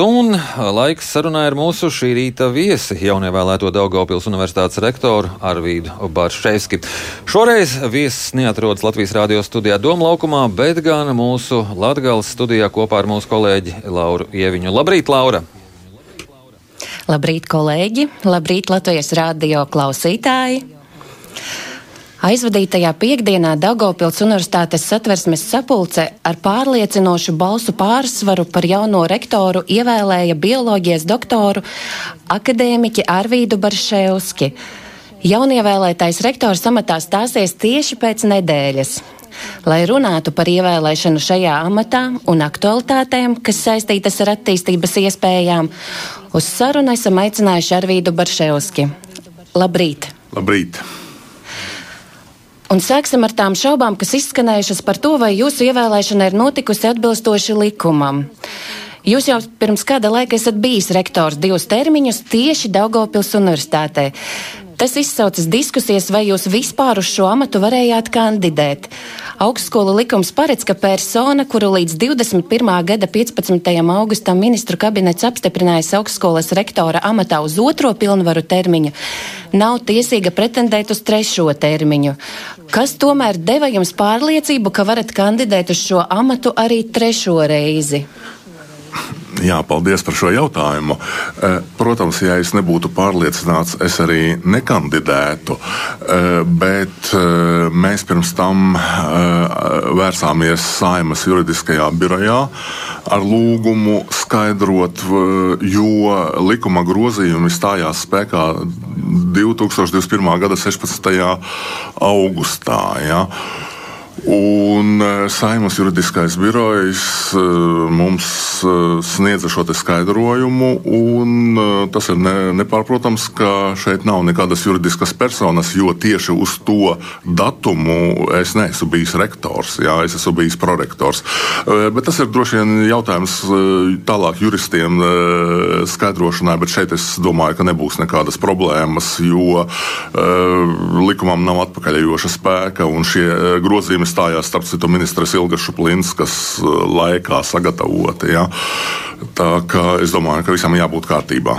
Un laiks sarunai ar mūsu šī rīta viesi, jaunievēlēto Daugopils Universitātes rektoru Arvīdu Barševski. Šoreiz viesis neatrodas Latvijas radio studijā Doma laukumā, bet gan mūsu Latgales studijā kopā ar mūsu kolēģi Lauru Ieviņu. Labrīt, Laura! Labrīt, kolēģi! Labrīt, Latvijas radio klausītāji! Aizvadītajā piekdienā Daugopils Universitātes satversmes sapulce ar pārliecinošu balsu pārsvaru par jauno rektoru ievēlēja bioloģijas doktoru akadēmiķi Arvīdu Barševski. Jaunievēlētais rektors amatā stāsies tieši pēc nedēļas. Lai runātu par ievēlēšanu šajā amatā un aktualitātēm, kas saistītas ar attīstības iespējām, uz sarunu esam aicinājuši Arvīdu Barševski. Labrīt! Labrīt! Un sāksim ar tām šaubām, kas izskanējušas par to, vai jūsu ievēlēšana ir notikusi atbilstoši likumam. Jūs jau pirms kāda laika esat bijis rektors divus termiņus tieši Daugopils universitātē. Tas izsaucas diskusijas, vai jūs vispār uz šo amatu varējāt kandidēt. Augstskolu likums paredz, ka persona, kuru līdz 21. gada 15. augustam ministru kabinets apstiprinājis augstskolas rektora amatā uz otro pilnvaru termiņu, nav tiesīga pretendēt uz trešo termiņu. Kas tomēr deva jums pārliecību, ka varat kandidēt uz šo amatu arī trešo reizi? Jā, paldies par šo jautājumu. Eh, protams, ja es nebūtu pārliecināts, es arī nekandidētu. Eh, bet eh, mēs pirms tam vērsāmies Saimas juridiskajā birojā ar lūgumu skaidrot, jo likuma grozījumi stājās spēkā 2021. gada 16. augustā. Ja. Un e, Saimnes juridiskais birojs e, mums e, sniedza šo skaidrojumu, un tas ir ne, nepārprotams, ka šeit nav nekādas juridiskas personas, jo tieši uz to datumu es neesmu bijis rektors, jā, es esmu bijis prorektors. Bet tas ir droši vien jautājums tālāk juristiem skaidrošanai, bet šeit es domāju, ka nebūs nekādas problēmas, jo likumam nav atpakaļējoša spēka, un šie grozījumi stājās starp citu ministrs Ilga Šuplinskas uh, laikā sagatavoti. Ja? Tā kā es domāju, ka visam jābūt kārtībā.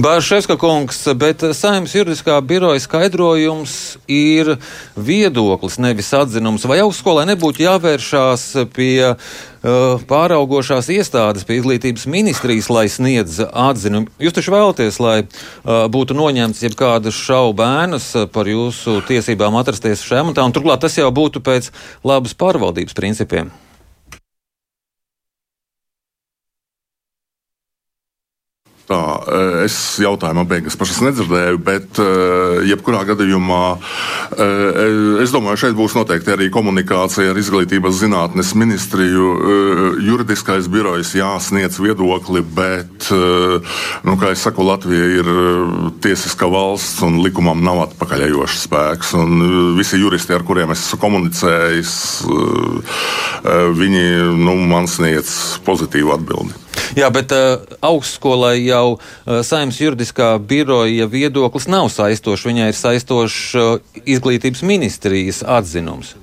Bārševska kungs, bet saimnes juridiskā biroja skaidrojums ir viedoklis, nevis atzinums. Vai augstskolai nebūtu jāvēršās pie uh, pāraugošās iestādes, pie izglītības ministrijas, lai sniedz atzinumu? Jūs taču vēlaties, lai uh, būtu noņemts jebkādas šaubēnas par jūsu tiesībām atrasties šajā amatā, un turklāt tas jau būtu pēc labas pārvaldības principiem. Tā, eh, es jautājumu beigas pašas nedzirdēju, bet eh, jebkurā gadījumā eh, es domāju, šeit būs noteikti arī komunikācija ar izglītības zinātnes ministriju. Juridiskais birojs jāsniedz viedokli, bet, nu, kā es saku, Latvija ir tiesiska valsts un likumam nav atpakaļējošs spēks. Un visi juristi, ar kuriem es esmu komunicējis, viņi nu, man sniedz pozitīvu atbildi. Jā, bet uh, augstskolai jau uh, saimnes juridiskā biroja viedoklis nav saistošs. Viņai ir saistošs uh, izglītības ministrijas atzinums.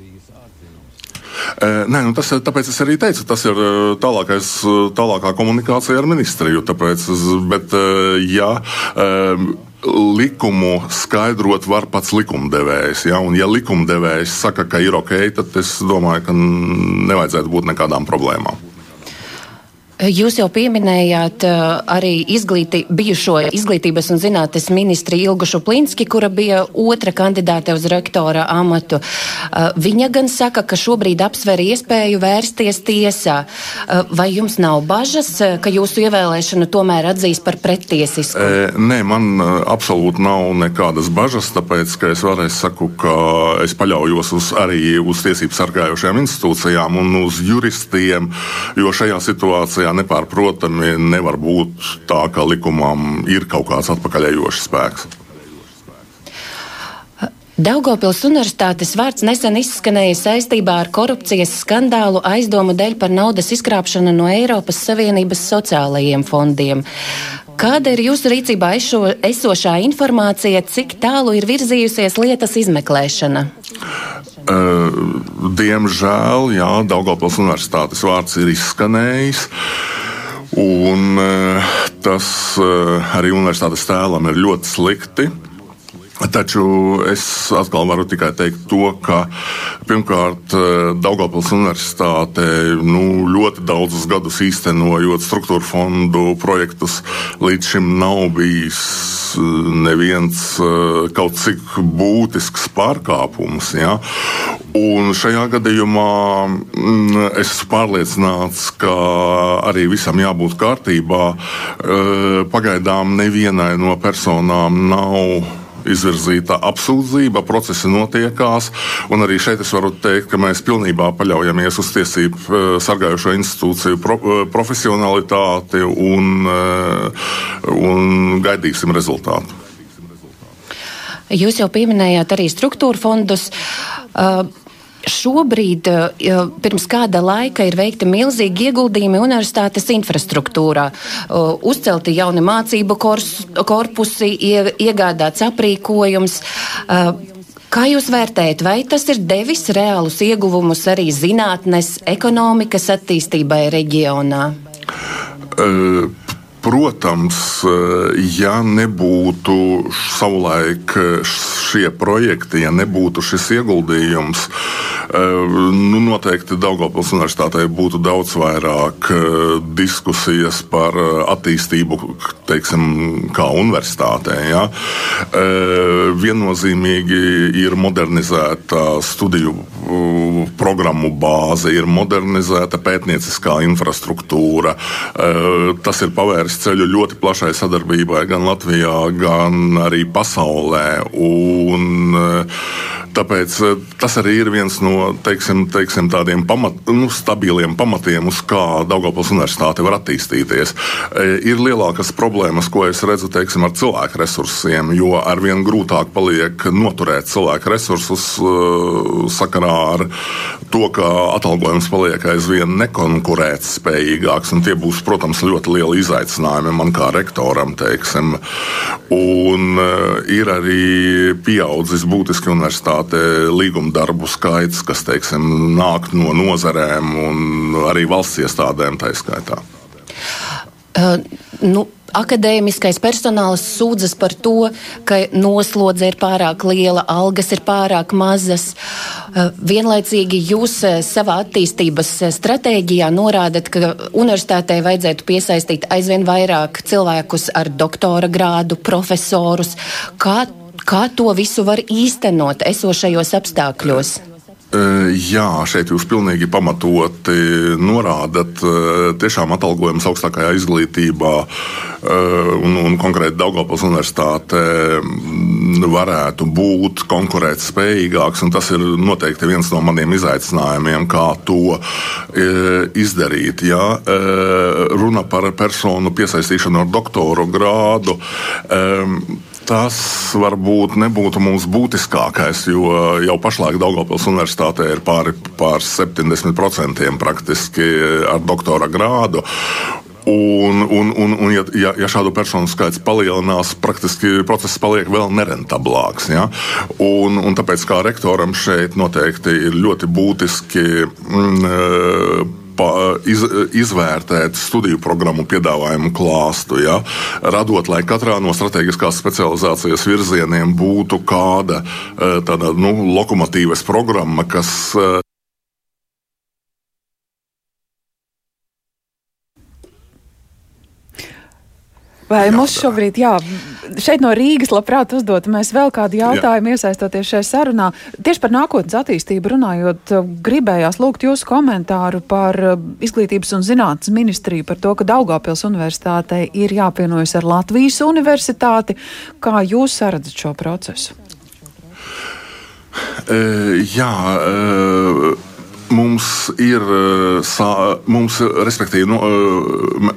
Nē, nu tas, tāpēc es arī teicu, tas ir tālākais, tālākā komunikācija ar ministriju. Tāpēc, bet, ja, likumu skaidrot var pats likumdevējs. Ja? Un, ja likumdevējs saka, ka ir ok, tad es domāju, ka nevajadzētu būt nekādām problēmām. Jūs jau pieminējāt uh, arī izglīti, bijušo izglītības un zinātnes ministri Ilgu Šuplinski, kura bija otra kandidāte uz rektora amatu. Uh, viņa gan saka, ka šobrīd apsver iespēju vērsties tiesā. Uh, vai jums nav bažas, ka jūsu ievēlēšanu tomēr atzīs par pretiesisku? E, nē, man absolūti nav nekādas bažas, tāpēc, ka es vēlreiz saku, ka es paļaujos uz, arī uz tiesību sargājošajām institūcijām un uz juristiem, jo šajā situācijā Latvijā nepārprotami nevar būt tā, ka likumam ir kaut kāds atpakaļējošs spēks. Daugopils universitātes vārds nesen izskanēja saistībā ar korupcijas skandālu aizdomu dēļ par naudas izkrāpšanu no Eiropas Savienības sociālajiem fondiem. Kāda ir jūsu rīcībā eso, esošā informācija, cik tālu ir virzījusies lietas izmeklēšana? Uh, diemžēl, jā, Daugopils universitātes vārds ir izskanējis. Un tas arī universitātes tēlam ir ļoti slikti. Taču es atkal varu tikai teikt to, ka pirmkārt Daugopils universitāte nu, ļoti daudzus gadus īstenojot struktūra fondu projektus, līdz šim nav bijis neviens kaut cik būtisks pārkāpums. Ja? Un šajā gadījumā mm, es esmu pārliecināts, ka arī visam jābūt kārtībā. Pagaidām nevienai no personām nav izvirzīta apsūdzība, procesi notiekās. Arī šeit es varu teikt, ka mēs pilnībā paļaujamies uz tiesību eh, sargājušo institūciju pro, eh, profesionalitāti un, eh, un gaidīsim rezultātu. Jūs jau pieminējāt arī struktūra fondus. Uh, Šobrīd, eh, pirms kāda laika, ir veikti milzīgi ieguldījumi universitātes infrastruktūrā. Eh, uzcelti jauni mācību korpusi, iegādāts aprīkojums. Eh, kā jūs vērtējat, vai tas ir devis reālus ieguvumus arī zinātnes, ekonomikas attīstībai reģionā? Protams, ja nebūtu savulaik šie projekti, ja nebūtu šis ieguldījums, nu noteikti Daugopils universitātei būtu daudz vairāk diskusijas par attīstību, teiksim, kā universitātē. Ja? Viennozīmīgi ir modernizēta studiju programmu bāze, ir modernizēta pētnieciskā infrastruktūra. Tas ir pavērts pavērs ceļu ļoti plašai sadarbībai gan Latvijā, gan arī pasaulē. Un, Tāpēc tas arī ir viens no teiksim, teiksim, tādiem pamat, nu, stabiliem pamatiem, uz kā Daugopils universitāte var attīstīties. Ir lielākas problēmas, ko es redzu teiksim, ar cilvēku resursiem, jo arvien grūtāk paliek noturēt cilvēku resursus sakarā ar to, ka atalgojums paliek aizvien nekonkurētspējīgāks. Tie būs, protams, ļoti lieli izaicinājumi man kā rektoram. Teiksim. Un uh, ir arī pieaudzis būtiski universitāte līguma darbu skaits, kas teiksim, nāk no nozarēm un arī valsts iestādēm tā skaitā. Uh, nu, akadēmiskais personāls sūdzas par to, ka noslodze ir pārāk liela, algas ir pārāk mazas. Uh, vienlaicīgi jūs uh, savā attīstības stratēģijā norādat, ka universitātei vajadzētu piesaistīt aizvien vairāk cilvēkus ar doktora grādu, profesorus. Kā, kā to visu var īstenot esošajos apstākļos? Jā, šeit jūs pilnīgi pamatoti norādat, tiešām atalgojums augstākajā izglītībā un, un konkrēti Daugopils universitāte varētu būt konkurētspējīgāks, un tas ir noteikti viens no maniem izaicinājumiem, kā to izdarīt. Ja runa par personu piesaistīšanu ar doktoru grādu tas varbūt nebūtu mums būtiskākais, jo jau pašlaik Daugopils universitātē ir pāri pār 70% praktiski ar doktora grādu. Un, un, un, un ja, ja, ja šādu personu skaits palielinās, praktiski process paliek vēl nerentablāks. Ja? Un, un tāpēc kā rektoram šeit noteikti ir ļoti būtiski. Mm, iz, izvērtēt studiju programmu piedāvājumu klāstu, ja? radot, lai katrā no strateģiskās specializācijas virzieniem būtu kāda e, tāda nu, lokomotīvas programma, kas e, Vai mums šobrīd, jā, šeit no Rīgas labprāt uzdot mēs vēl kādu jautājumu, jā. iesaistoties šajā sarunā. Tieši par nākotnes attīstību runājot, gribējās lūgt jūsu komentāru par uh, izglītības un zinātnes ministriju, par to, ka Daugāpils universitātei ir jāpienojas ar Latvijas universitāti. Kā jūs saredzat šo procesu? Uh, jā. Uh, mums ir, uh, mums, respektīvi, nu,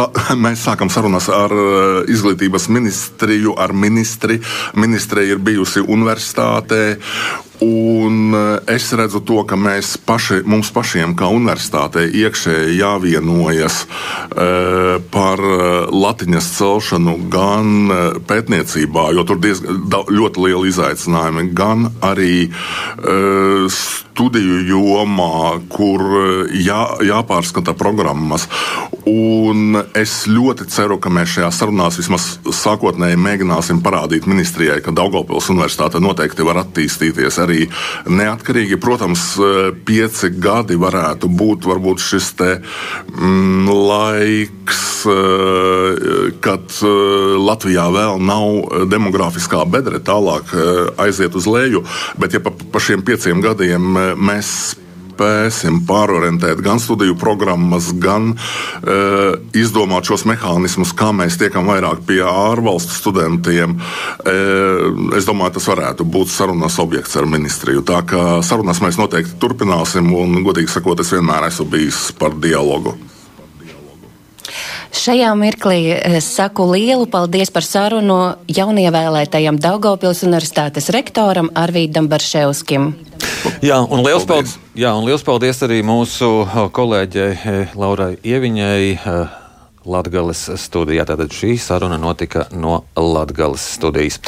Sa, mēs sākam sarunas ar uh, izglītības ministriju, ar ministri. Ministre ir bijusi universitātē. Un uh, es redzu to, ka mēs paši, mums pašiem, kā universitātei, iekšēji jāvienojas uh, par uh, latiņas celšanu gan pētniecībā, jo tur diezgan ļoti liela izaicinājumi, gan arī studiju jomā, kur jā, jāpārskata programmas. Un es ļoti ceru, ka mēs šajā sarunās vismaz sākotnēji mēģināsim parādīt ministrijai, ka Daugopils universitāte noteikti var attīstīties arī neatkarīgi. Protams, pieci gadi varētu būt varbūt šis te mm, laiks, eh, kad eh, Latvijā vēl nav demografiskā bedre tālāk eh, aiziet uz leju, bet ja pa, pa šiem pieciem gadiem mēs spēsim pārorientēt gan studiju programmas, gan uh, izdomāt šos mehānismus, kā mēs tiekam vairāk pie ārvalstu studentiem. Uh, es domāju, tas varētu būt sarunas objekts ar ministriju. Tā kā sarunas mēs noteikti turpināsim, un, godīgi sakot, es vienmēr esmu bijis par dialogu. Šajā mirklī eh, saku lielu paldies par sarunu jaunievēlētajam Daugopils universitātes rektoram Arvīdam Barševskim. Jā, un liels paldies. paldies, jā, un liels paldies arī mūsu kolēģei eh, Laurai Ieviņai. Eh, Latvijas studijā. Tātad šī saruna notika no Latvijas studijas.